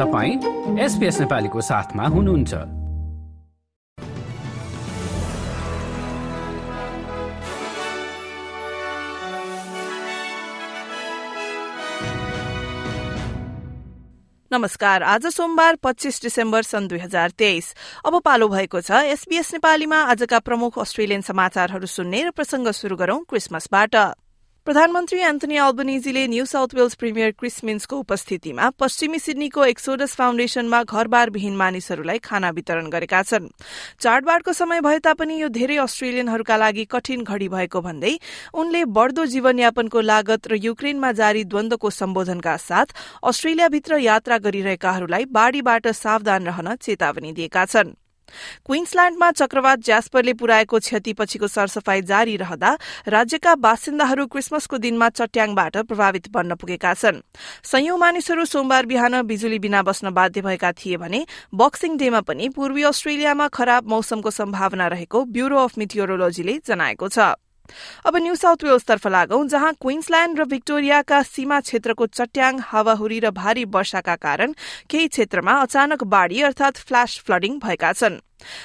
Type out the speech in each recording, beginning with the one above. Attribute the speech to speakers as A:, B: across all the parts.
A: तपाईँ एसपिएस नेपालीको साथमा हुनुहुन्छ।
B: नमस्कार आज सोमबार पच्चिस डिसेम्बर सन् दुई हजार तेइस। अब पालो भएको छ एसबीएस नेपालीमा आजका प्रमुख अस्ट्रेलियन समाचारहरू सुन्ने र प्रसंग शुरू गरौं क्रिसमसबाट। प्रधानमन्त्री Anthony अल्बनिजीले New South Wales premier Chris मिन्सको उपस्थितिमा पश्चिमी सिडनीको एक्सोडस फाउन्डेशनमा घरबारविहीन मानिसहरूलाई खाना वितरण गरेका छन्। चाडबाडको समय भए तापनि यो धेरै अस्ट्रेलियनहरूका लागि कठिन घड़ी भएको भन्दै उनले बढ़दो जीवनयापनको लागत र युक्रेनमा जारी द्वन्दको सम्बोधनका साथ अस्ट्रेलियाभित्र यात्रा गरिरहेकाहरूलाई बाढ़ीबाट सावधान रहन चेतावनी दिएका छन्। क्वीन्सल्याण्डमा चक्रवात ज्यास्परले पुर्याएको क्षतिपछिको सरसफाई जारी रहँदा राज्यका बासिन्दाहरू क्रिसमसको दिनमा चट्याङबाट प्रभावित बन्न पुगेका छन्। संयौं मानिसहरू सोमबार बिहान बिजुली बिना बस्न बाध्य भएका थिए भने बक्सिङ डेमा पनि पूर्वी अस्ट्रेलियामा खराब मौसमको सम्भावना रहेको ब्यूरो अफ मिटियोरोलोजीले जनाएको छ। अब न्यू साउथ वेल्सतर्फ लागौं जहाँ क्वीन्सल्याण्ड र भिक्टोरियाका सीमा क्षेत्रको चट्याङ हावाहुरी र भारी वर्षाका कारण केही क्षेत्रमा अचानक बाढ़ी अर्थात फ्ल्याश फ्लडिङ भएका छन्।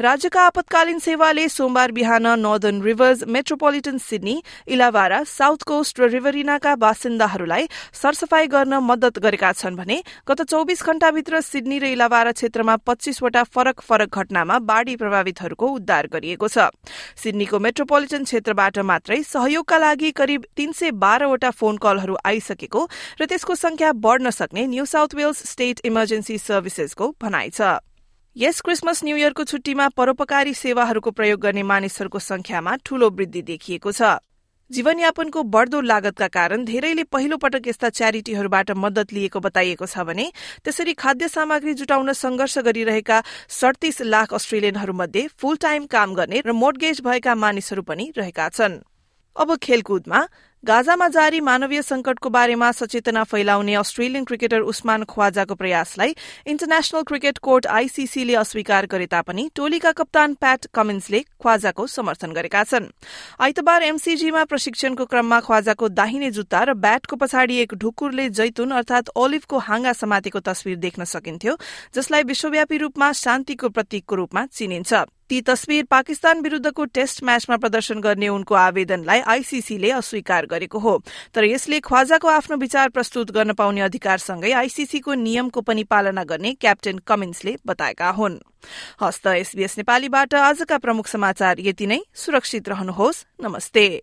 B: राज्यका आपतकालीन सेवाले सोमबार बिहान Northern Rivers Metropolitan Sydney Illawarra South Coast र रिभरिनाका बासिन्दाहरूलाई सरसफाई गर्न मद्दत गरेका छन् भने गत चौविस घण्टाभित्र सिडनी र इलावारा क्षेत्रमा पच्चीसवटा फरक फरक घटनामा बाढ़ी प्रभावितहरूको उद्धार गरिएको छ। सिडनीको मेट्रोपोलिटन क्षेत्रबाट मात्रै सहयोगका लागि करिब तीन सय बाह्रवटा फोन कलहरू आइसकेको र त्यसको संख्या बढ़न सक्ने New South Wales State Emergency सर्भिसेसको भनाइ छ। यस क्रिसमस न्यू इयरको छुट्टीमा परोपकारी सेवाहरूको प्रयोग गर्ने मानिसहरूको संख्यामा ठूलो वृद्धि देखिएको छ। जीवनयापनको बढ़दो लागतका कारण धेरैले पहिलो पटक यस्ता च्यारिटीहरूबाट मदत लिएको बताइएको छ भने त्यसरी खाद्य सामग्री जुटाउन संघर्ष गरिरहेका सड़तीस लाख अस्ट्रेलियनहरूमध्ये फुल टाइम काम गर्ने र मोडगेज भएका मानिसहरू पनि रहेका छन्। अब खेलकुदमा गाजामा जारी मानवीय संकटको बारेमा सचेतना फैलाउने अस्ट्रेलियन क्रिकेटर उस्मान ख्वाजाको प्रयासलाई इन्टरनेशनल क्रिकेट कोर्ट आईसीसीले अस्वीकार गरे तापनि टोलीका कप्तान प्याट कमिन्सले ख्वाजाको समर्थन गरेका छन्। आइतबार एमसीजीमा प्रशिक्षणको क्रममा ख्वाजाको दाहिने जुत्ता र ब्याटको पछाडि एक ढुकुरले जैतुन अर्थात ओलिभको हाँगा समातेको तस्विर देख्न सकिन्थ्यो जसलाई विश्वव्यापी रूपमा शान्तिको प्रतीकको रूपमा चिनिन्छ। ती तस्विर पाकिस्तान विरूद्धको टेस्ट म्याचमा प्रदर्शन गर्ने उनको आवेदनलाई आईसीसीले अस्वीकार गरेको हो। तर यसले ख्वाजाको आफ्नो विचार प्रस्तुत गर्न पाउने अधिकारसँगै आईसीसीको नियमको पनि पालना गर्ने क्याप्टेन कमिन्सले बताएका हुन्। हस्त एसबीएस नेपालीबाट आजका प्रमुख समाचार यति नै। सुरक्षित रहनुहोस्। नमस्ते।